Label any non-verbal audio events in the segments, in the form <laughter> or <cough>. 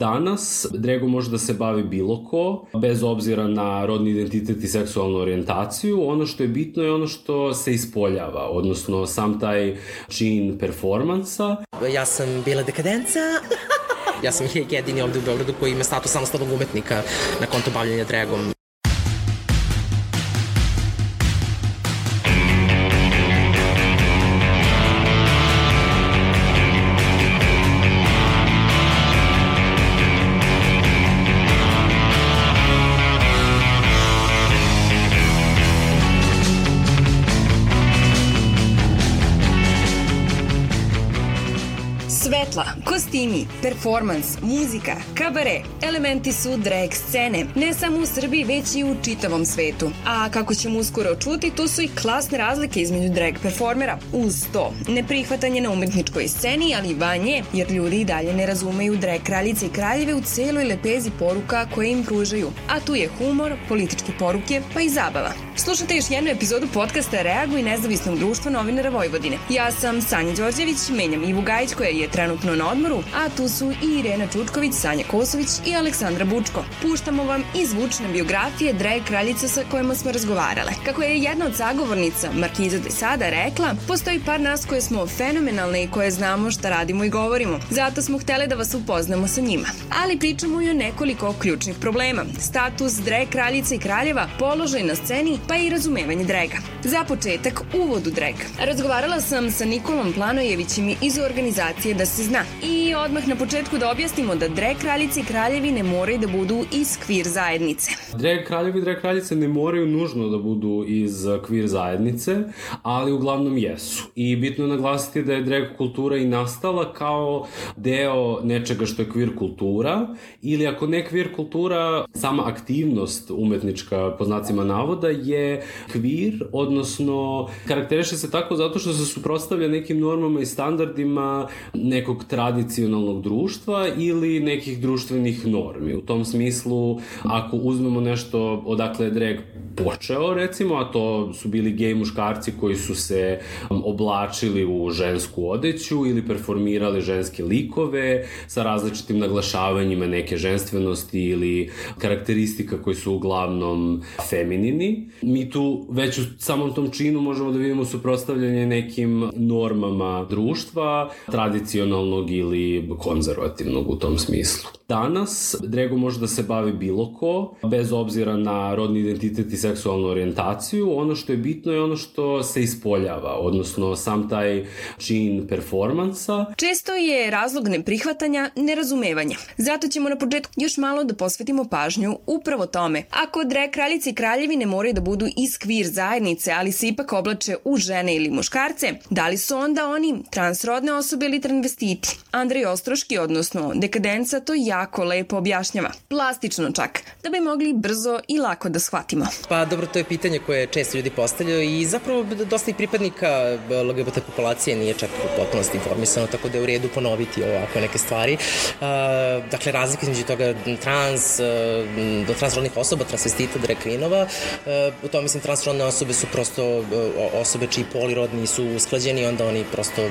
Danas drego može da se bavi bilo ko, bez obzira na rodni identitet i seksualnu orijentaciju. Ono što je bitno je ono što se ispoljava, odnosno sam taj čin performansa. Ja sam bila dekadenca. <laughs> ja sam jedini ovde u Beogradu koji ima status samostalnog umetnika na konto bavljanja dragom. Performans, muzika, kabare, elementi su drag scene, ne samo u Srbiji, već i u čitavom svetu. A kako ćemo uskoro čuti, tu su i klasne razlike između drag performera. Uz to, neprihvatanje na umetničkoj sceni, ali i vanje, jer ljudi i dalje ne razumeju drag kraljice i kraljeve u celoj lepezi poruka koje im pružaju. A tu je humor, političke poruke, pa i zabava. Slušate još jednu epizodu podcasta Reagu i nezavisnog društva novinara Vojvodine. Ja sam Sanja Đorđević, menjam Ivu Gajić koja je trenutno na odmoru, a tu su i Irena Čučković, Sanja Kosović i Aleksandra Bučko. Puštamo vam i zvučne biografije drag kraljica sa kojima smo razgovarale. Kako je jedna od sagovornica, Markiza de Sada, rekla, postoji par nas koje smo fenomenalne i koje znamo šta radimo i govorimo. Zato smo htele da vas upoznamo sa njima. Ali pričamo i o nekoliko ključnih problema. Status drag kraljica i kraljeva, položaj na sceni, pa i razumevanje draga. Za početak, uvod u drag. Razgovarala sam sa Nikolom Planojevićem iz organizacije Da se zna. I odmah na početku da objasnimo da drag kraljice i kraljevi ne moraju da budu iz kvir zajednice. Drag kraljevi i drag kraljice ne moraju nužno da budu iz kvir zajednice, ali uglavnom jesu. I bitno je naglasiti da je drag kultura i nastala kao deo nečega što je kvir kultura, ili ako ne kvir kultura, sama aktivnost umetnička po znacima navoda je kvir, odnosno karakteriše se tako zato što se suprostavlja nekim normama i standardima nekog tradicionalnog društva ili nekih društvenih normi. U tom smislu, ako uzmemo nešto odakle je drag počeo, recimo, a to su bili gej muškarci koji su se um, oblačili u žensku odeću ili performirali ženske likove sa različitim naglašavanjima neke ženstvenosti ili karakteristika koji su uglavnom feminini. Mi tu već u samom tom činu možemo da vidimo suprostavljanje nekim normama društva, tradicionalnog ili konzervativnog u tom smislu. Danas drego može da se bavi bilo ko, bez obzira na rodni identitet i seksualnu orijentaciju. Ono što je bitno je ono što se ispoljava, odnosno sam taj čin performansa. Često je razlog neprihvatanja nerazumevanje. Zato ćemo na početku još malo da posvetimo pažnju upravo tome. Ako drag kraljice i kraljevi ne moraju da budu iz kvir zajednice, ali se ipak oblače u žene ili muškarce, da li su onda oni transrodne osobe ili transvestiti? Andrej Ostroški, odnosno dekadenca, to ja jako lepo objašnjava. Plastično čak, da bi mogli brzo i lako da shvatimo. Pa dobro, to je pitanje koje često ljudi postavljaju i zapravo dosta i pripadnika LGBT populacije nije čak u potpunosti informisano, tako da je u redu ponoviti ovako neke stvari. dakle, razlika između toga trans, do transrodnih osoba, transvestita, drag queenova, u tom mislim transrodne osobe su prosto osobe čiji polirodni su usklađeni, onda oni prosto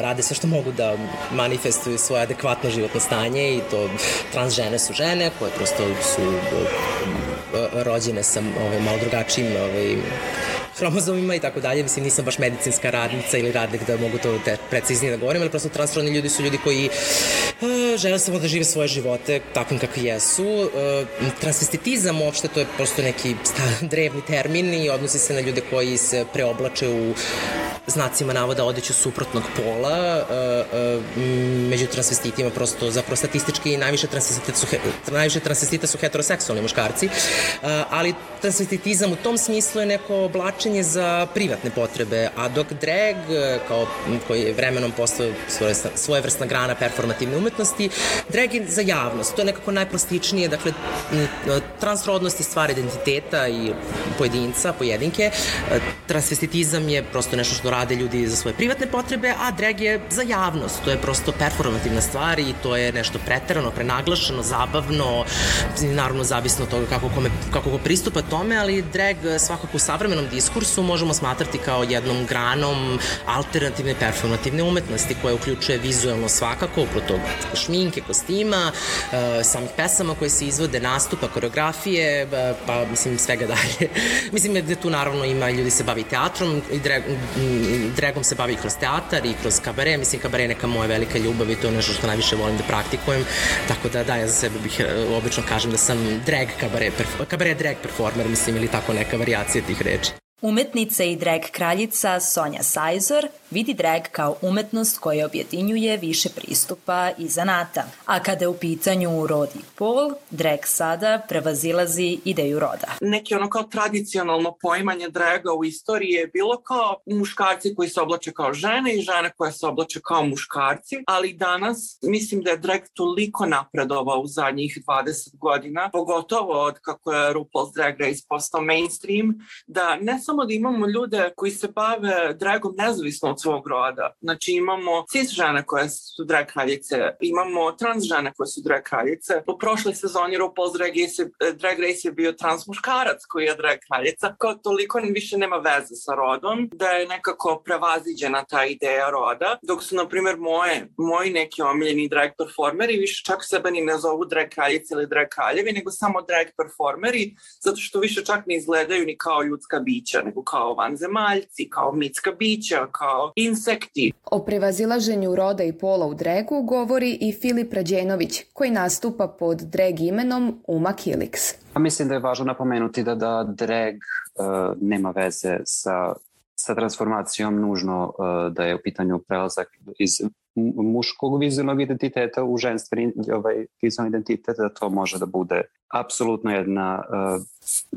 rade sve što mogu da manifestuju svoje adekvatno životno stanje i to trans žene su žene koje prosto su e, rođene sa ovaj, malo drugačijim ovaj, hromozomima i tako dalje. Mislim, nisam baš medicinska radnica ili radnik da mogu to preciznije da govorim, ali prosto transrodni ljudi su ljudi koji žele samo da žive svoje živote takvim kakvi jesu. Uh, transvestitizam uopšte to je prosto neki <laughs> drevni termin i odnosi se na ljude koji se preoblače u znacima navoda odeću suprotnog pola, uh, među transvestitima prosto zapravo statistički najviše transvestita su, najviše transvestita su heteroseksualni muškarci, ali transvestitizam u tom smislu je neko oblačenje za privatne potrebe, a dok drag, kao koji je vremenom postao svoje, vrstna grana performativne umetnosti, drag je za javnost, to je nekako najplastičnije, dakle, transrodnost je stvar identiteta i pojedinca, pojedinke, transvestitizam je prosto nešto što to rade ljudi za svoje privatne potrebe, a drag je za javnost. To je prosto performativna stvar i to je nešto preterano, prenaglašeno, zabavno, naravno zavisno od toga kako, kome, kako ko pristupa tome, ali drag svakako u savremenom diskursu možemo smatrati kao jednom granom alternativne performativne umetnosti koja uključuje vizualno svakako, upravo šminke, kostima, uh, samih pesama koje se izvode, nastupa, koreografije, pa mislim svega dalje. <laughs> mislim da tu naravno ima ljudi se bavi teatrom i drag, dragom se bavi kroz teatar i kroz kabare, mislim kabare je neka moja velika ljubav i to je nešto što najviše volim da praktikujem, tako da da, ja za sebe bih e, obično kažem da sam drag kabare, kabare drag performer, mislim, ili tako neka variacija tih reči. Umetnica i drag kraljica Sonja Sajzor vidi drag kao umetnost koja objedinjuje više pristupa i zanata. A kada je u pitanju rod i pol, drag sada prevazilazi ideju roda. Neki ono kao tradicionalno poimanje draga u istoriji je bilo kao muškarci koji se oblače kao žene i žene koje se oblače kao muškarci, ali danas mislim da je drag toliko napredovao u zadnjih 20 godina, pogotovo od kako je RuPaul's Drag Race postao mainstream, da ne samo da imamo ljude koji se bave dragom nezavisno od svog roda. Znači imamo cis žene koje su drag kraljice, imamo trans žene koje su drag kraljice. U prošloj sezoni RuPaul's Drag Race, drag Race je bio trans muškarac koji je drag kraljica. Kao toliko više nema veze sa rodom, da je nekako prevaziđena ta ideja roda. Dok su, na primjer, moje, moji neki omiljeni drag performeri više čak sebe ni ne zovu drag kraljice ili drag kraljevi, nego samo drag performeri, zato što više čak ne izgledaju ni kao ljudska bića, nego kao vanzemaljci, kao mitska bića, kao insekti. O prevazilaženju roda i pola u dregu govori i Filip Rađenović, koji nastupa pod drag imenom Uma Kilix. Pa mislim da je važno napomenuti da, da drag uh, nema veze sa sa transformacijom nužno uh, da je u pitanju prelazak iz muškog vizualnog identiteta u ženstveni ovaj, vizualni identitet, da to može da bude apsolutno jedna, uh,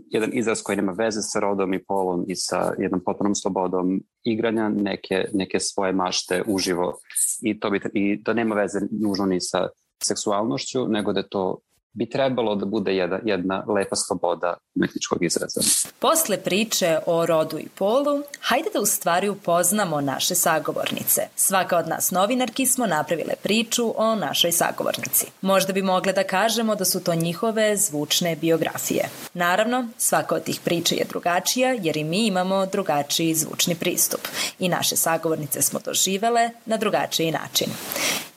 jedan izraz koji nema veze sa rodom i polom i sa jednom potpunom slobodom igranja neke, neke svoje mašte uživo. I to bi, i da nema veze nužno ni sa seksualnošću, nego da to bi trebalo da bude jedna, jedna lepa sloboda umetničkog izraza. Posle priče o rodu i polu, hajde da u stvari upoznamo naše sagovornice. Svaka od nas novinarki smo napravile priču o našoj sagovornici. Možda bi mogle da kažemo da su to njihove zvučne biografije. Naravno, svaka od tih priča je drugačija jer i mi imamo drugačiji zvučni pristup i naše sagovornice smo doživele na drugačiji način.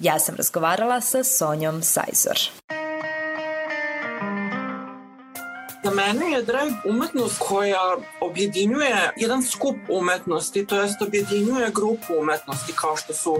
Ja sam razgovarala sa Sonjom Sajzor. Mene je drag umetnost koja objedinjuje jedan skup umetnosti, to jest objedinjuje grupu umetnosti kao što su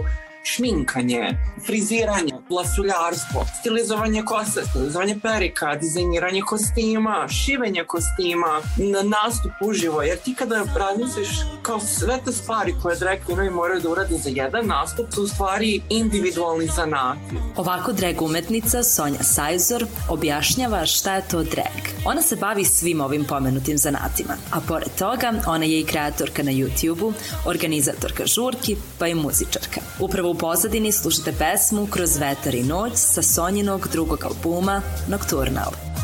šminkanje, friziranje, lasuljarstvo, stilizovanje kose, stilizovanje perika, dizajniranje kostima, šivenje kostima, na nastup uživo, jer ti kada razmisliš kao sve te stvari koje drag queenovi moraju da urade za jedan nastup su u stvari individualni zanati. Ovako drag umetnica Sonja Sajzor objašnjava šta je to drag. Ona se bavi svim ovim pomenutim zanatima, a pored toga ona je i kreatorka na YouTube-u, organizatorka žurki, pa i muzičarka. Upravo u pozadini slušate pesmu Kroz vetar i noć sa Sonjinog drugog albuma Nocturnal.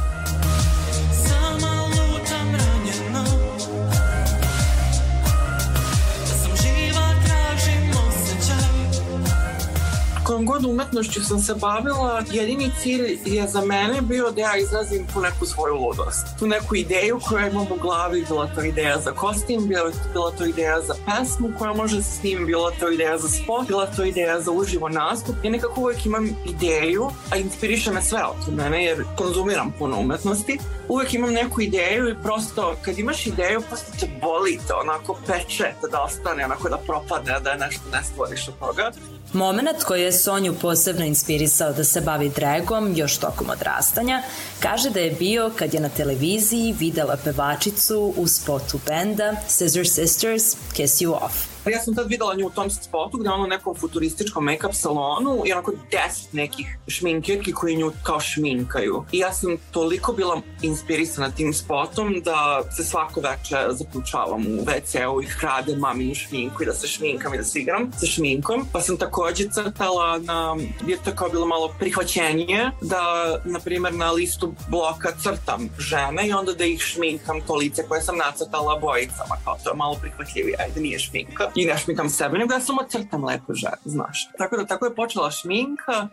Kojom god umetnošću sam se bavila, jedini cilj je za mene bio da ja izrazim tu neku svoju ludost. Tu neku ideju koju imam u glavi, bila to ideja za kostim, bila, bila to ideja za pesmu koja može se snimim, bila to ideja za spot, bila to ideja za uživo nastup. Ja nekako uvek imam ideju, a inspiriše me sve od mene jer konzumiram puno umetnosti. Uvek imam neku ideju i prosto kad imaš ideju, prosto te boli to, onako peče da ostane, onako da propadne, da nešto ne stvoriš od toga. Moment koji je Sonju posebno inspirisao da se bavi dragom još tokom odrastanja, kaže da je bio kad je na televiziji videla pevačicu u spotu benda Scissor Sisters Kiss You Off. Ja sam tad videla nju u tom spotu gde ono nekom futurističkom make-up salonu i onako deset nekih šminkirki koji nju kao šminkaju. I ja sam toliko bila inspirisana tim spotom da se svako veče zaključavam u WC-u i kradem maminu šminku i da se šminkam i da se igram sa šminkom. Pa sam takođe crtala na, je to kao bilo malo prihvaćenje da, na primer, na listu bloka crtam žene i onda da ih šminkam to lice koje sam nacrtala bojicama, kao to je malo prihvatljivije, ajde nije šminka i ne šminkam sebe, nego ja samo crtam lepo ženu, znaš. Tako da tako je počela šminka.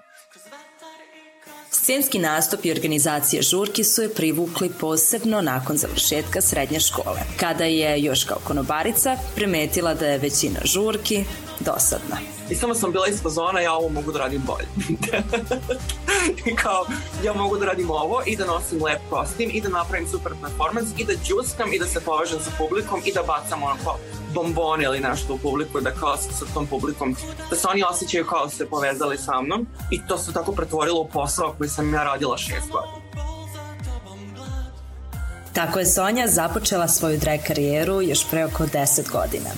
Scenski nastup i organizacija žurki su je privukli posebno nakon završetka srednje škole, kada je još kao konobarica primetila da je većina žurki dosadna. I samo sam bila iz fazona, ja ovo mogu da radim bolje. <laughs> I kao, ja mogu da radim ovo i da nosim lep kostim i da napravim super performance i da džuskam i da se povežem sa publikom i da bacam onako bombone ili nešto u publiku, da kao sa tom publikom, da se oni osjećaju kao da se povezali sa mnom i to se tako pretvorilo u posao koji sam ja radila šest godina. Tako je Sonja započela svoju drag karijeru još pre oko 10 godina.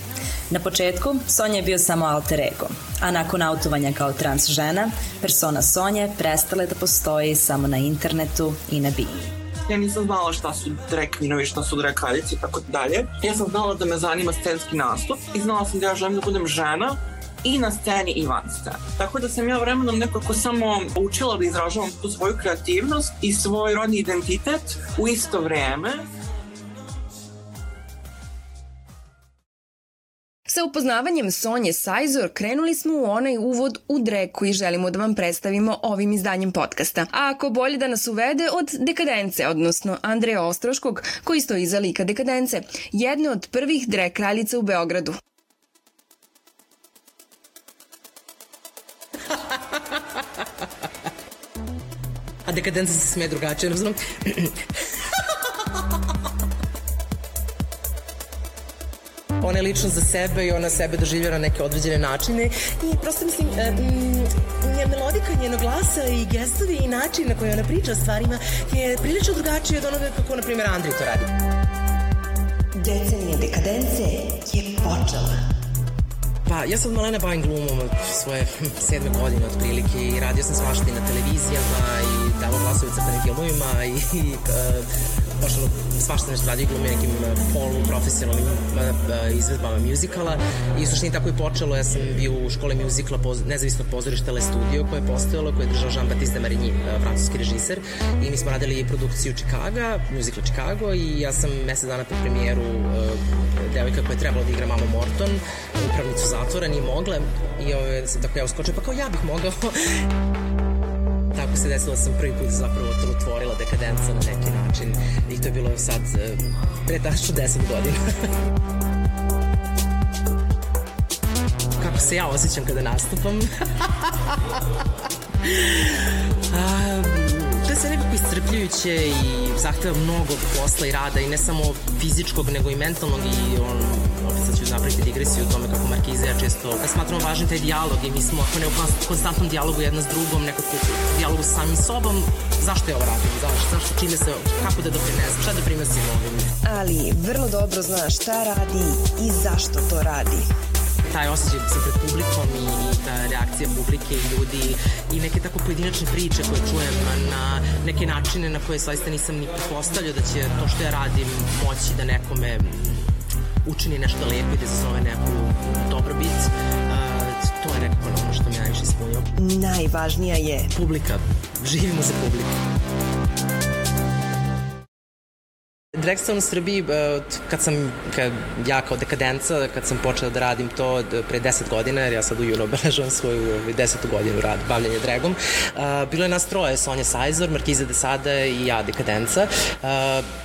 Na početku Sonja je bio samo alter ego, a nakon autovanja kao trans žena, persona Sonje prestale da postoji samo na internetu i na bini ja nisam znala šta su drag queenovi, šta su drag kraljici i tako dalje. Ja sam znala da me zanima scenski nastup i znala sam da ja želim da budem žena i na sceni i van scene. Tako da sam ja vremenom nekako samo učila da izražavam tu svoju kreativnost i svoj rodni identitet u isto vreme Upoznavanjem Sonje Sajzor krenuli smo u onaj uvod u drag koji želimo da vam predstavimo ovim izdanjem podcasta. A ako bolje da nas uvede od Dekadence, odnosno Andreja Ostroškog, koji stoji iza lika Dekadence, jedne od prvih drag kraljica u Beogradu. A dekadenca se sme drugačije, ne ona je lično za sebe i ona sebe doživlja na neke određene načine i prosto mislim e, njen melodika njenog glasa i gestovi i način na koji ona priča o stvarima je prilično drugačiji od onoga kako, na primjer, Andri to radi. Decenija dekadence je počela. Pa, ja sam malena bavim glumom od svoje <laughs> sedme godine otprilike i radio sam svašta i na televizijama i davo glasovica crtanim filmovima i, <laughs> i uh, ono, svašta nešto radi glumi nekim e, polu profesionalnim e, izvedbama muzikala i u suštini tako je počelo, ja sam bio u škole muzikla poz, nezavisnog pozorišta Le Studio koje je postojalo, koje je držao Jean-Baptiste Marigny, e, francuski režiser. I mi smo radili produkciju Chicago, muzikla Chicago i ja sam mesec dana po premijeru devojka koja je trebala da igra Mama Morton, upravnicu zatvora, nije mogla. I ove, tako ja uskočio, pa kao ja bih mogao <laughs> tako se desilo da sam prvi put zapravo otvorila dekadenca na neki način i to je bilo sad e, pre tačno 10 godina. Kako se ja osjećam kada nastupam? <laughs> To sve nekako iscrpljujuće i zahteva mnogo posla i rada i ne samo fizičkog nego i mentalnog i on sad ću napraviti digresiju o tome kako Markiza ja često da smatramo važan taj dijalog i mi smo ako ne u konstantnom dijalogu jedna s drugom, nekako u dijalogu sa samim sobom, zašto je ovo radim, zašto, zašto čime se, kako da doprinesem, šta da primesim ovim. Ali vrlo dobro zna šta radi i zašto to radi taj osjećaj da sam pred publikom i, i ta reakcija publike i ljudi i neke tako pojedinačne priče koje čujem na neke načine na koje saista nisam ni postavljao da će to što ja radim moći da nekome učini nešto lepo i da izazove neku dobrobit, to je nekako ono što me najviše ispunio. Najvažnija je publika. Živimo za publiku. Dragstone u Srbiji, e, kad sam, kad, ja kao dekadenca, kad sam počela da radim to pre 10 godina, jer ja sad u junu <laughs> obeležavam svoju ovaj, desetu godinu rad, bavljanje dragom, bilo je nas troje, Sonja Sajzor, Markiza de Sada i ja dekadenca.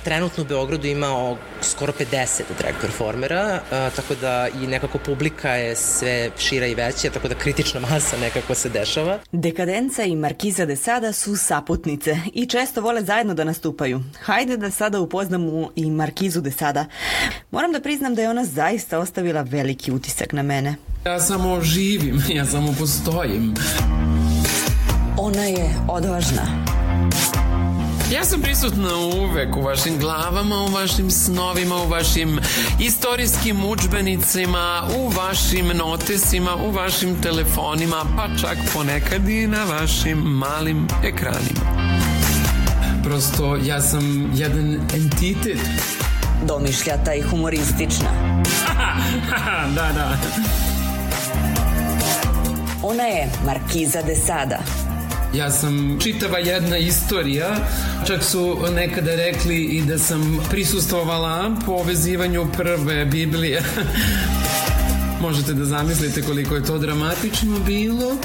Trenutno u Beogradu ima skoro 50 drag performera, tako da i nekako publika je sve šira i veća, tako da kritična masa nekako se dešava. Dekadenca i Markiza de Sada su saputnice i često vole zajedno da nastupaju. Hajde da sada upoznamo mu i Markizu de sada. Moram da priznam da je ona zaista ostavila veliki utisak na mene. Ja samo živim, <laughs> ja samo postojim. Ona je odvažna. Ja sam prisutna uvek u vašim glavama, u vašim snovima, u vašim istorijskim učbenicima, u vašim notesima, u vašim telefonima, pa čak ponekad i na vašim malim ekranima. Prosto ja sam jedan entitet. Domišljata i humoristična. <laughs> da, da. Ona je Markiza de Sada. Ja sam čitava jedna istorija, čak su nekada rekli i da sam prisustvovala povezivanju prve Biblije. <laughs> Možete da zamislite koliko je to dramatično bilo.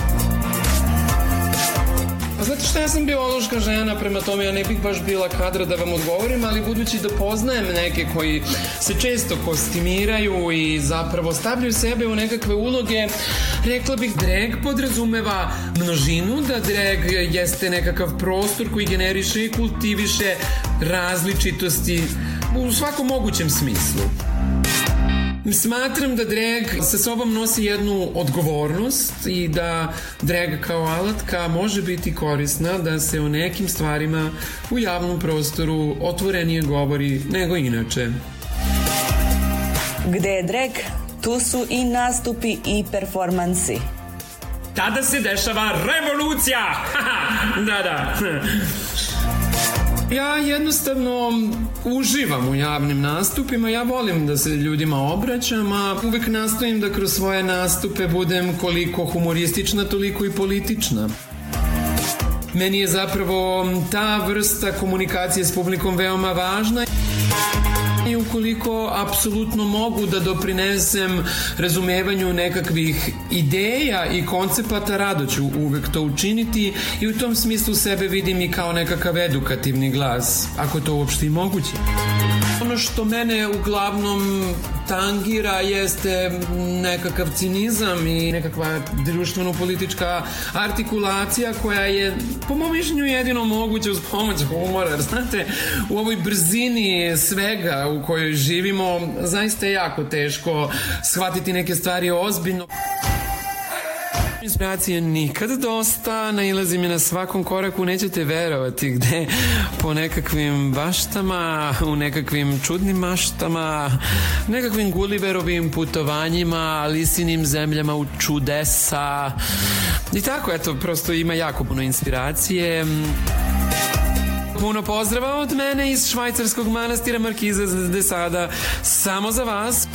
Pa znate šta, ja sam biološka žena, prema tome ja ne bih baš bila kadra da vam odgovorim, ali budući da poznajem neke koji se često kostimiraju i zapravo stavljaju sebe u nekakve uloge, rekla bih drag podrazumeva množinu, da drag jeste nekakav prostor koji generiše i kultiviše različitosti u svakom mogućem smislu. Smatram da drag sa sobom nosi jednu odgovornost i da drag kao alatka može biti korisna da se o nekim stvarima u javnom prostoru otvorenije govori nego inače. Gde je drag, tu su i nastupi i performansi. Tada se dešava revolucija! <laughs> da, da. Ja jednostavno uživam u javnim nastupima, ja volim da se ljudima obraćam, a uvek nastojim da kroz svoje nastupe budem koliko humoristična, toliko i politična. Meni je zapravo ta vrsta komunikacije s publikom veoma važna i ukoliko apsolutno mogu da doprinesem razumevanju nekakvih ideja i koncepata, rado ću uvek to učiniti i u tom smislu sebe vidim i kao nekakav edukativni glas, ako to uopšte i moguće. Ono što mene uglavnom tangira jeste nekakav cinizam i nekakva društveno-politička artikulacija koja je po mom mišljenju jedino moguća uz pomoć humora. Jer, <laughs> znate, u ovoj brzini svega u kojoj živimo zaista je jako teško shvatiti neke stvari ozbiljno. Inspiracije nikad dosta, nailazi mi na svakom koraku, nećete verovati gde po nekakvim baštama, u nekakvim čudnim maštama, nekakvim Gulliverovim putovanjima, lisinim zemljama u čudesa i tako, eto, prosto ima jako puno inspiracije. Puno pozdrava od mene iz švajcarskog manastira Markiza de Sada, samo za vas.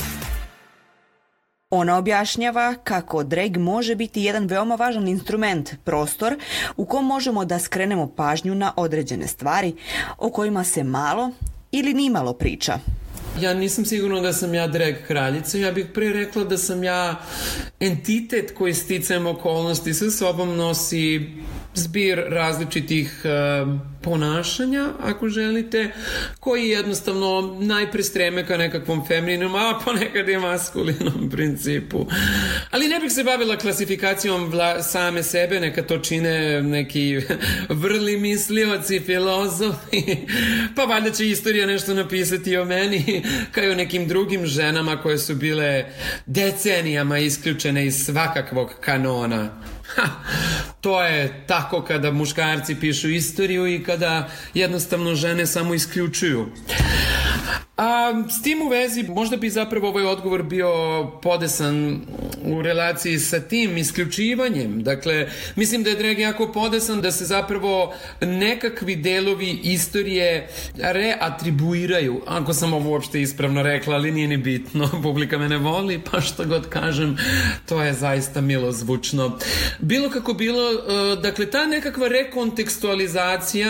Ona objašnjava kako drag može biti jedan veoma važan instrument, prostor u kom možemo da skrenemo pažnju na određene stvari o kojima se malo ili nimalo priča. Ja nisam sigurna da sam ja drag kraljica, ja bih pre rekla da sam ja entitet koji sticajem okolnosti sa sobom nosi zbir različitih uh, ponašanja, ako želite, koji jednostavno najpre streme ka nekakvom femininom, a ponekad i maskulinom <laughs> principu. Ali ne bih se bavila klasifikacijom vla, same sebe, neka to čine neki <laughs> vrli mislioci, filozofi, <laughs> pa valjda će istorija nešto napisati o meni, kao i o nekim drugim ženama koje su bile decenijama isključene iz svakakvog kanona. Ha, to je tako kada muškarci pišu istoriju i kada jednostavno žene samo isključuju. A s tim u vezi možda bi zapravo ovaj odgovor bio podesan u relaciji sa tim isključivanjem. Dakle, mislim da je Drag jako podesan da se zapravo nekakvi delovi istorije reatribuiraju, ako sam ovo uopšte ispravno rekla, ali nije ni bitno, <laughs> publika me ne voli, pa što god kažem, to je zaista milo zvučno. Bilo kako bilo, dakle, ta nekakva rekontekstualizacija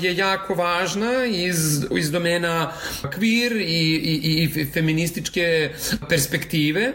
je jako važna iz, iz domena kvir i, i, i feminističke perspektive.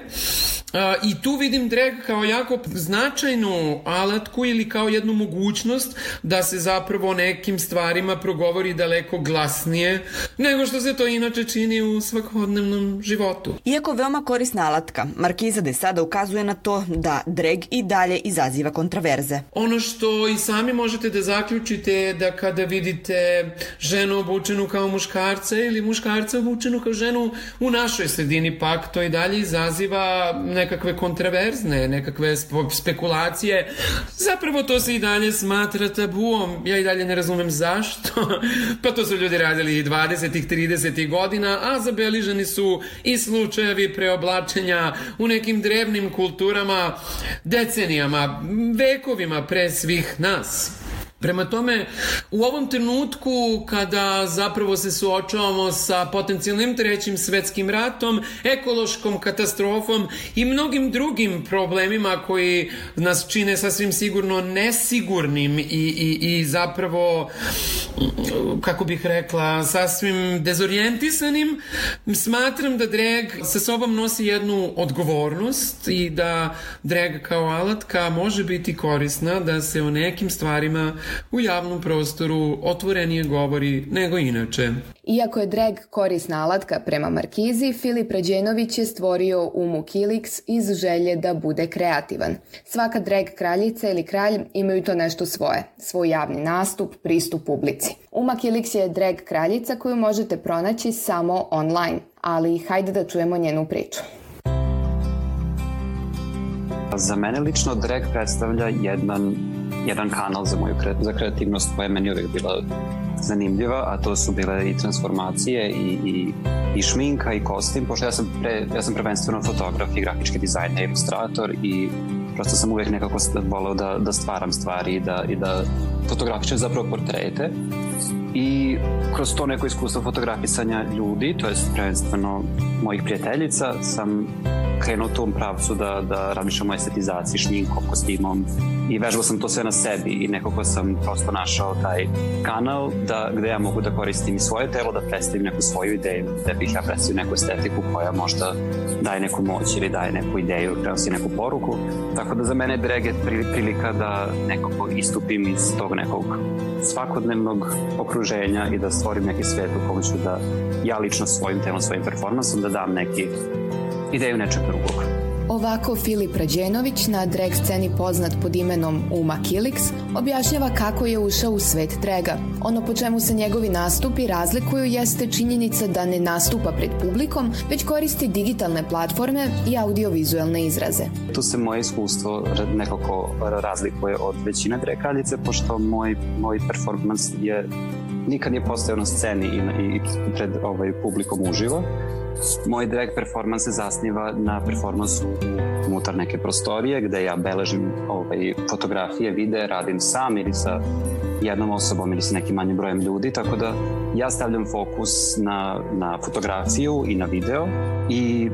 I tu vidim drag kao jako značajnu alatku ili kao jednu mogućnost da se zapravo nekim stvarima progovori daleko glasnije nego što se to inače čini u svakodnevnom životu. Iako veoma korisna alatka, Markiza de sada ukazuje na to da drag i dalje izaziva kontraverze. Ono što i sami možete da zaključite je da kada vidite ženu obučenu kao muškarca ili muškarca obučenu kao ženu u našoj sredini pak to i dalje izaziva nekakve kontraverzne, nekakve spekulacije. Zapravo to se i dalje smatra tabuom. Ja i dalje ne razumem zašto. <laughs> pa to su ljudi radili i 20. 30. godina, a zabeliženi su i slučajevi preoblačenja u nekim drevnim kulturama decenijama, vekovima pre svih nas. Prema tome, u ovom trenutku kada zapravo se suočavamo sa potencijalnim trećim svetskim ratom, ekološkom katastrofom i mnogim drugim problemima koji nas čine sasvim sigurno nesigurnim i, i, i zapravo kako bih rekla, sasvim dezorijentisanim, smatram da drag sa sobom nosi jednu odgovornost i da drag kao alatka može biti korisna da se o nekim stvarima u javnom prostoru otvorenije govori nego inače. Iako je drag korisna alatka prema Markizi, Filip Rađenović je stvorio Umu Kilix iz želje da bude kreativan. Svaka drag kraljica ili kralj imaju to nešto svoje, svoj javni nastup, pristup publici. Uma Kilix je drag kraljica koju možete pronaći samo online, ali hajde da čujemo njenu priču. Za mene lično drag predstavlja jedan, jedan kanal za moju kre, za kreativnost koja je meni uvek bila zanimljiva, a to su bile i transformacije i, i, i šminka i kostim, pošto ja sam, pre, ja sam prvenstveno fotograf i grafički dizajner, ilustrator i prosto sam uvek nekako volao da, da stvaram stvari i da, i da fotografičem zapravo portrete. I kroz to neko iskustvo fotografisanja ljudi, to je prvenstveno mojih prijateljica, sam krenuo u tom pravcu da, da razmišljam o estetizaciji, šminkom, kostimom i vežbao sam to sve na sebi i nekako sam prosto našao taj kanal da, gde ja mogu da koristim i svoje telo, da predstavim neku svoju ideju, da bih ja predstavio neku estetiku koja možda daje neku moć ili daje neku ideju, prenosi neku poruku. Tako da za mene je drag je prilika da nekako istupim iz tog nekog svakodnevnog okruženja i da stvorim neki svet u kojem ću da ja lično svojim telom, svojim performansom da dam neki ideju nečeg drugog. Ovako Filip Rađenović, na drag sceni poznat pod imenom Uma Kilix, objašnjava kako je ušao u svet draga. Ono po čemu se njegovi nastupi razlikuju jeste činjenica da ne nastupa pred publikom, već koristi digitalne platforme i audiovizualne izraze. Tu se moje iskustvo nekako razlikuje od većine drag kraljice, pošto moj, moj performans je nikad nije postao na sceni i, i pred ovaj, publikom uživo, Moj drag performans se zasniva na performansu unutar neke prostorije gde ja beležim ovaj, fotografije, videe, radim sam ili sa jednom osobom ili sa nekim manjim brojem ljudi, tako da ja stavljam fokus na, na fotografiju i na video i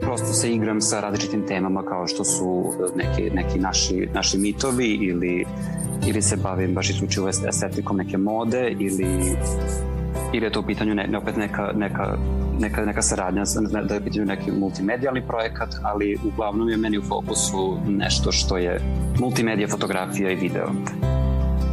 prosto se igram sa različitim temama kao što su neki, neki naši, naši mitovi ili, ili se bavim baš isključivo estetikom neke mode ili ili je to u pitanju ne, opet neka, neka, neka, neka saradnja, da je u pitanju neki multimedijalni projekat, ali uglavnom je meni u fokusu nešto što je multimedija, fotografija i video.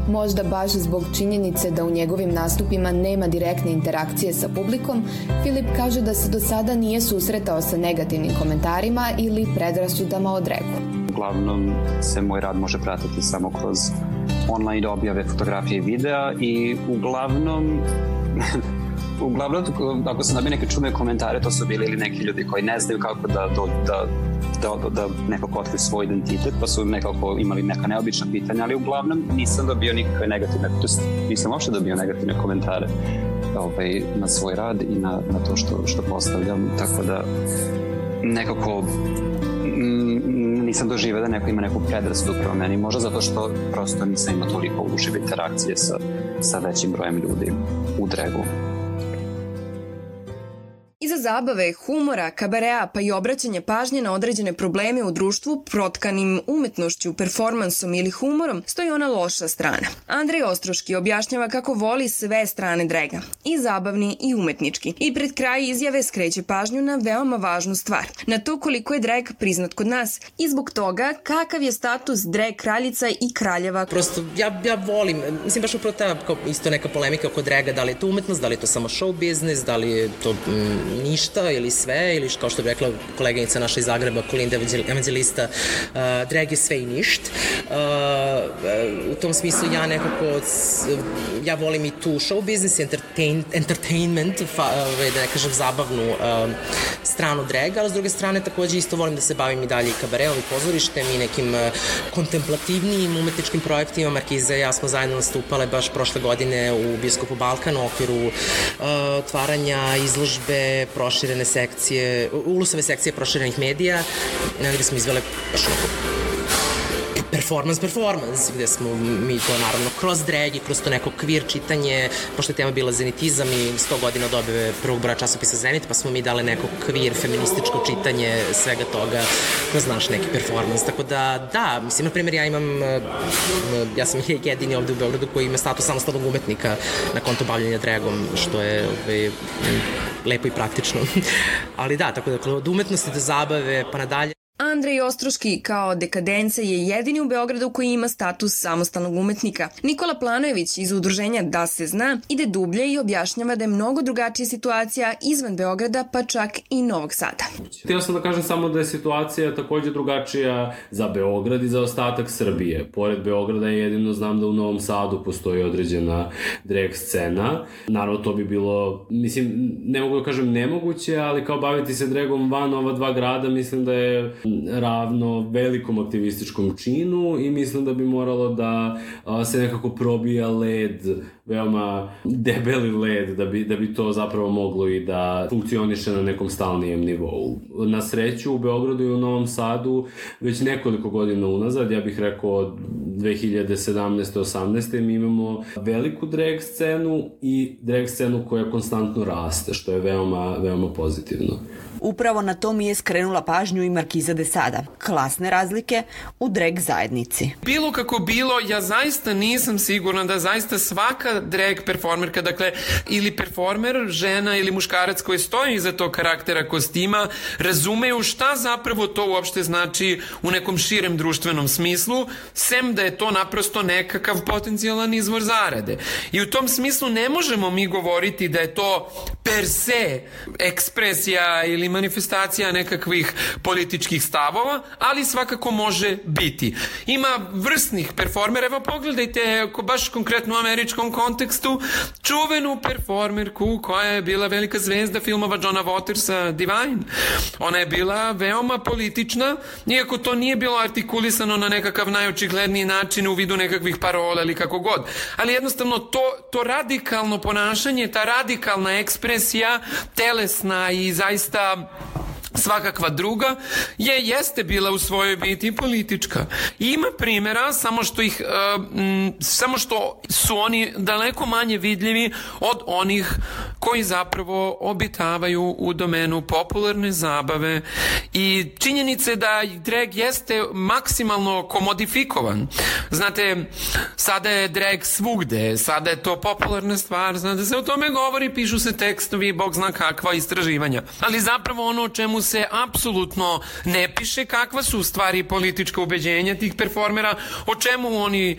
Možda baš zbog činjenice da u njegovim nastupima nema direktne interakcije sa publikom, Filip kaže da se do sada nije susretao sa negativnim komentarima ili predrasudama od reku. Uglavnom se moj rad može pratiti samo kroz online objave fotografije i videa i uglavnom uglavnom, ako sam dobio neke čudne komentare, to su bili ili neki ljudi koji ne znaju kako da, da, da, da, da nekako otkriju svoj identitet, pa su nekako imali neka neobična pitanja, ali uglavnom nisam dobio nikakve negativne, to nisam uopšte dobio negativne komentare ovaj, na svoj rad i na, na to što, što postavljam, tako da nekako mm, nisam doživao da neko ima neku predrasudu prema meni, možda zato što prosto nisam imao toliko užive interakcije sa, sa većim brojem ljudi u dregu. Zabave, humora, kaberea pa i obraćanja pažnje na određene probleme u društvu protkanim umetnošću, performansom ili humorom stoji ona loša strana. Andrej Ostroški objašnjava kako voli sve strane drega, i zabavni i umetnički. I pred kraj izjave skreće pažnju na veoma važnu stvar, na to koliko je drag priznat kod nas i zbog toga kakav je status drag kraljica i kraljeva. Prosto ja, ja volim, mislim baš upravo ta isto neka polemika oko draga, da li je to umetnost, da li je to samo show business, da li je to mm, ništa ili sve, ili kao što bi rekla koleginica naša iz Zagreba, Kolinda Evangelista, uh, drag je sve i ništ. Uh, uh, u tom smislu ja nekako, ja volim i tu show business, entertain, entertainment, fa, da ne kažem zabavnu uh, stranu draga, ali s druge strane takođe isto volim da se bavim i dalje i kabareom i pozorištem i nekim uh, kontemplativnijim umetničkim projektima. Markiza i ja smo zajedno nastupale baš prošle godine u Bioskopu Balkan u okviru uh, otvaranja izložbe proširene sekcije, ulusove sekcije proširenih medija, gde smo izvele baš performance, performance, gde smo mi to naravno kroz drag i kroz to neko kvir čitanje, pošto je tema bila zenitizam i 100 godina od objave prvog broja časopisa Zenit, pa smo mi dali neko kvir feminističko čitanje svega toga kroz naš neki performance. Tako da, da, mislim, na primjer, ja imam, e, ja sam jedini ovde u Beogradu koji ima status samostalnog umetnika na konto bavljanja dragom, što je ove, lepo i praktično. <laughs> Ali da, tako da, od umetnosti do zabave pa nadalje. Andrej Ostroški kao dekadence je jedini u Beogradu koji ima status samostalnog umetnika. Nikola Planojević iz udruženja Da se zna ide dublje i objašnjava da je mnogo drugačija situacija izvan Beograda pa čak i Novog Sada. Htio sam da kažem samo da je situacija takođe drugačija za Beograd i za ostatak Srbije. Pored Beograda je jedino znam da u Novom Sadu postoji određena drag scena. Naravno to bi bilo, mislim, ne mogu da kažem nemoguće, ali kao baviti se dragom van ova dva grada mislim da je ravno velikom aktivističkom činu i mislim da bi moralo da se nekako probija led, veoma debeli led da bi, da bi to zapravo moglo i da funkcioniše na nekom stalnijem nivou. Na sreću u Beogradu i u Novom Sadu već nekoliko godina unazad, ja bih rekao od 2017. 18. mi imamo veliku drag scenu i drag scenu koja konstantno raste, što je veoma, veoma pozitivno. Upravo na to mi je skrenula pažnju i Markiza de Sada. Klasne razlike u drag zajednici. Bilo kako bilo, ja zaista nisam sigurna da zaista svaka drag performerka, dakle, ili performer, žena ili muškarac koji stoji iza tog karaktera kostima, razumeju šta zapravo to uopšte znači u nekom širem društvenom smislu, sem da je to naprosto nekakav potencijalan izvor zarade. I u tom smislu ne možemo mi govoriti da je to per se ekspresija ili manifestacija nekakvih političkih stavova, ali svakako može biti. Ima vrsnih performera, evo pogledajte baš konkretno u američkom kontekstu, čuvenu performerku koja je bila velika zvezda filmova Johna Watersa Divine. Ona je bila veoma politična, iako to nije bilo artikulisano na nekakav najočigledniji način u vidu nekakvih parola ili kako god. Ali jednostavno to, to radikalno ponašanje, ta radikalna ekspresija telesna i zaista svakakva druga je jeste bila u svojoj biti politička. Ima primjera samo što ih uh, m, samo što su oni daleko manje vidljivi od onih koji zapravo obitavaju u domenu popularne zabave i činjenice da drag jeste maksimalno komodifikovan. Znate, sada je drag svugde, sada je to popularna stvar, znate se o tome govori, pišu se tekstovi, bog zna kakva istraživanja. Ali zapravo ono o čemu se apsolutno ne piše kakva su stvari politička ubeđenja tih performera, o čemu oni e,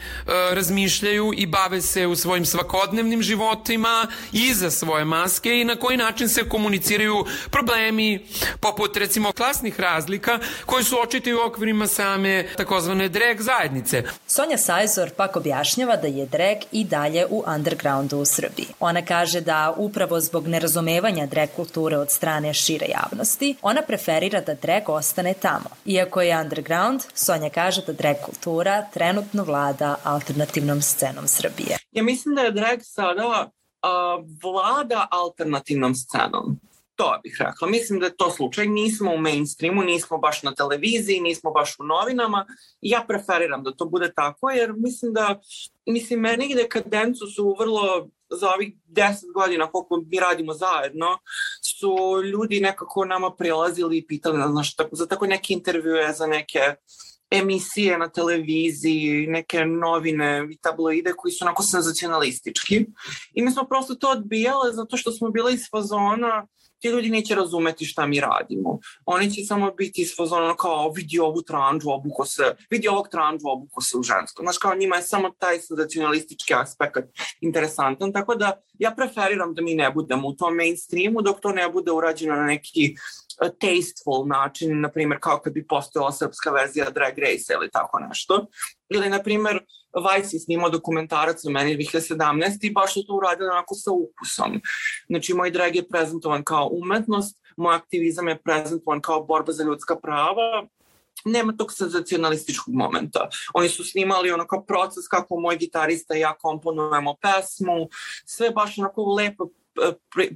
razmišljaju i bave se u svojim svakodnevnim životima iza svoje maske i na koji način se komuniciraju problemi poput recimo klasnih razlika koji su očiti u okvirima same takozvane drag zajednice. Sonja Sajzor pak objašnjava da je drag i dalje u undergroundu u Srbiji. Ona kaže da upravo zbog nerazumevanja drag kulture od strane šire javnosti, ona preferira da drag ostane tamo. Iako je underground, Sonja kaže da drag kultura trenutno vlada alternativnom scenom Srbije. Ja mislim da je drag sada uh, vlada alternativnom scenom. To bih rekla. Mislim da je to slučaj. Nismo u mainstreamu, nismo baš na televiziji, nismo baš u novinama. Ja preferiram da to bude tako, jer mislim da, mislim, meni i dekadencu su vrlo za ovih deset godina koliko mi radimo zajedno, su ljudi nekako nama prilazili i pitali nas znaš, za tako neke intervjue, za neke emisije na televiziji, neke novine i tabloide koji su onako senzacionalistički. I mi smo prosto to odbijale zato što smo bile iz fazona ti ljudi neće razumeti šta mi radimo. Oni će samo biti iz fazona kao vidi ovu tranđu, obuko se, vidi ovog tranđu, obuko se u žensko. Znaš, kao njima je samo taj senzacionalistički aspekt interesantan, tako da ja preferiram da mi ne budemo u tom mainstreamu dok to ne bude urađeno na neki uh, tasteful način, na primjer kao kad bi postojala srpska verzija Drag Race ili tako nešto. Ili, na primjer, Vice je snimao dokumentarac o meni 2017 i baš je to uradio onako sa ukusom. Znači, moj drag je prezentovan kao umetnost, moj aktivizam je prezentovan kao borba za ljudska prava, nema tog senzacionalističkog momenta. Oni su snimali ono kao proces kako moj gitarista i ja komponujemo pesmu, sve baš onako lepo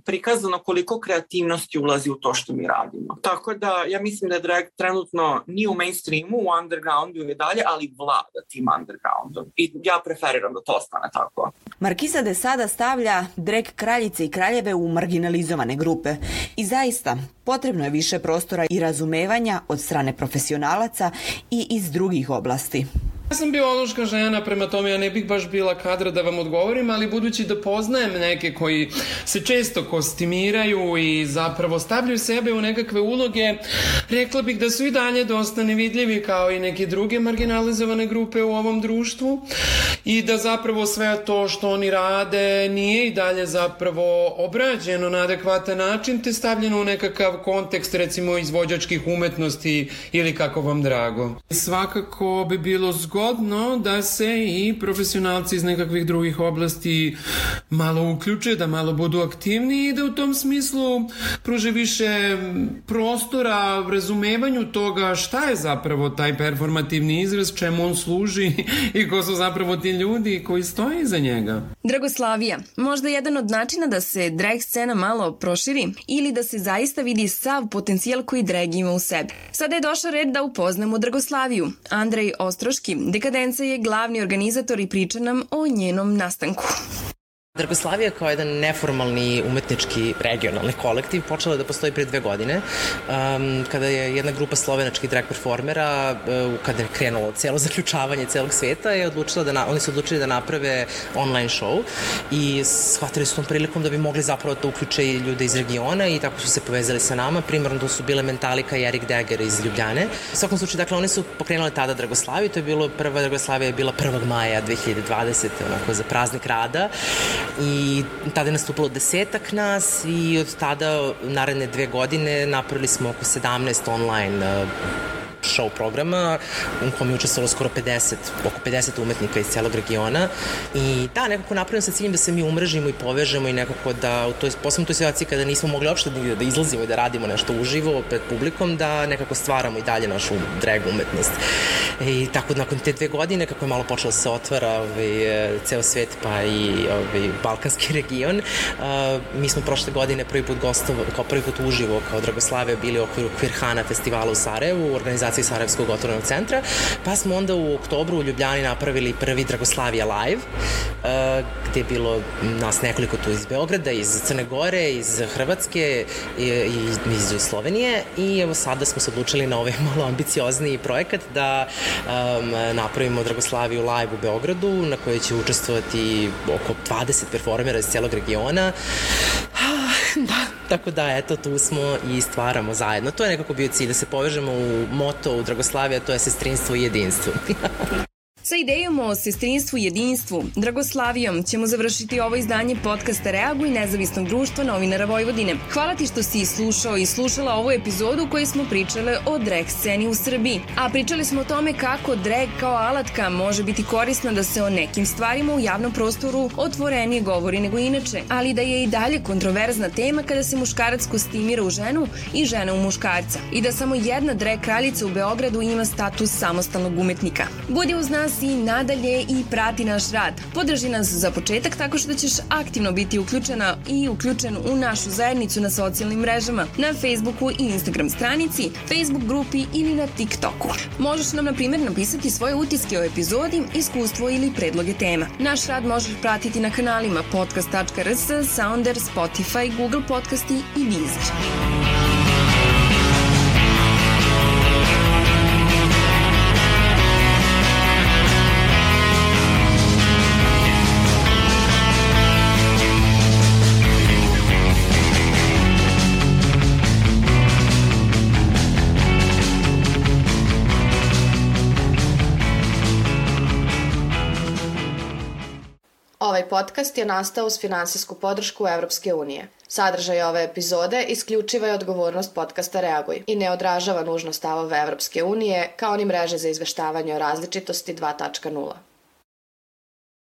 prikazano koliko kreativnosti ulazi u to što mi radimo. Tako da ja mislim da je drag trenutno ni u mainstreamu, u undergroundu i dalje, ali vlada tim undergroundom. I ja preferiram da to ostane tako. Markisa de sada stavlja drag kraljice i kraljeve u marginalizovane grupe. I zaista, potrebno je više prostora i razumevanja od strane profesionalaca i iz drugih oblasti. Ja sam biološka žena, prema tome ja ne bih baš bila kadra da vam odgovorim, ali budući da poznajem neke koji se često kostimiraju i zapravo stavljaju sebe u nekakve uloge, rekla bih da su i dalje dosta nevidljivi kao i neke druge marginalizovane grupe u ovom društvu i da zapravo sve to što oni rade nije i dalje zapravo obrađeno na adekvatan način te stavljeno u nekakav kontekst recimo izvođačkih umetnosti ili kako vam drago. Svakako bi bilo zgodno da se i profesionalci iz nekakvih drugih oblasti malo uključe, da malo budu aktivni i da u tom smislu pruže više prostora razumevanju toga šta je zapravo taj performativni izraz, čemu on služi i ko su zapravo ti ljudi koji stoje iza njega. Dragoslavija, možda jedan od načina da se drag scena malo proširi ili da se zaista vidi sav potencijal koji drag ima u sebi. Sada je došao red da upoznamo Dragoslaviju. Andrej Ostroški, Dekadenca je glavni organizator i priča nam o njenom nastanku. Dragoslavija kao jedan neformalni umetnički regionalni kolektiv počela da postoji pre dve godine um, kada je jedna grupa slovenačkih drag performera uh, kada je krenulo celo <laughs> zaključavanje celog sveta je odlučila da na, oni su odlučili da naprave online show i shvatili su tom prilikom da bi mogli zapravo da uključe i ljude iz regiona i tako su se povezali sa nama primarno to su bile Mentalika i Erik Deger iz Ljubljane u svakom slučaju dakle oni su pokrenuli tada Dragoslaviju to je bilo prva Dragoslavija je bila 1. maja 2020 onako za praznik rada i tada je nastupilo desetak nas i od tada naredne dve godine napravili smo oko 17 online show programa u kom je učestvovalo skoro 50, oko 50 umetnika iz celog regiona i da, nekako napravljeno sa ciljem da se mi umrežimo i povežemo i nekako da u toj, posebno u toj situaciji kada nismo mogli uopšte da, da izlazimo i da radimo nešto uživo pred publikom, da nekako stvaramo i dalje našu drag umetnost. I tako nakon te dve godine, kako je malo počelo da se otvara ovaj, ceo svet pa i ovaj, balkanski <laughs> region, uh, mi smo prošle godine prvi put gostovo, kao prvi put uživo kao Dragoslavia bili u okviru Queerhana festivala u Sarajevu, u organizaciji Sarajevskog otvorenog centra, pa smo onda u oktobru u Ljubljani napravili prvi Dragoslavija live, uh, gde je bilo nas nekoliko tu iz Beograda, iz Crne Gore, iz Hrvatske i, iz Slovenije i evo sada smo se odlučili na ovaj <laughs> malo ambiciozniji projekat da um, napravimo Dragoslaviju live u Beogradu na kojoj će učestvovati oko 20 performera iz celog regiona. <laughs> da, tako da, eto, tu smo i stvaramo zajedno. To je nekako bio cilj, da se povežemo u moto u Dragoslavija, to je sestrinstvo i jedinstvo. <laughs> Sa idejom o sestrinstvu i jedinstvu, Dragoslavijom, ćemo završiti ovo izdanje podcasta Reaguj nezavisnog društva novinara Vojvodine. Hvala ti što si slušao i slušala ovu epizodu u kojoj smo pričale o drag sceni u Srbiji. A pričali smo o tome kako drag kao alatka može biti korisna da se o nekim stvarima u javnom prostoru otvorenije govori nego inače, ali da je i dalje kontroverzna tema kada se muškarac kostimira u ženu i žena u muškarca i da samo jedna drag kraljica u Beogradu ima status samostalnog umetnika. Budi uz nas i nadalje i prati naš rad. Podrži nas za početak tako što ćeš aktivno biti uključena i uključen u našu zajednicu na socijalnim mrežama, na Facebooku i Instagram stranici, Facebook grupi ili na TikToku. Možeš nam, na primjer, napisati svoje utiske o epizodi, iskustvo ili predloge tema. Naš rad možeš pratiti na kanalima podcast.rs, Sounder, Spotify, Google Podcasti i Deezer. Podcast je nastao uz finansijsku podršku Evropske unije. Sadržaj ove epizode isključiva je odgovornost podcasta Reaguj i ne odražava nužno stavove Evropske unije kao ni mreže za izveštavanje o različitosti 2.0.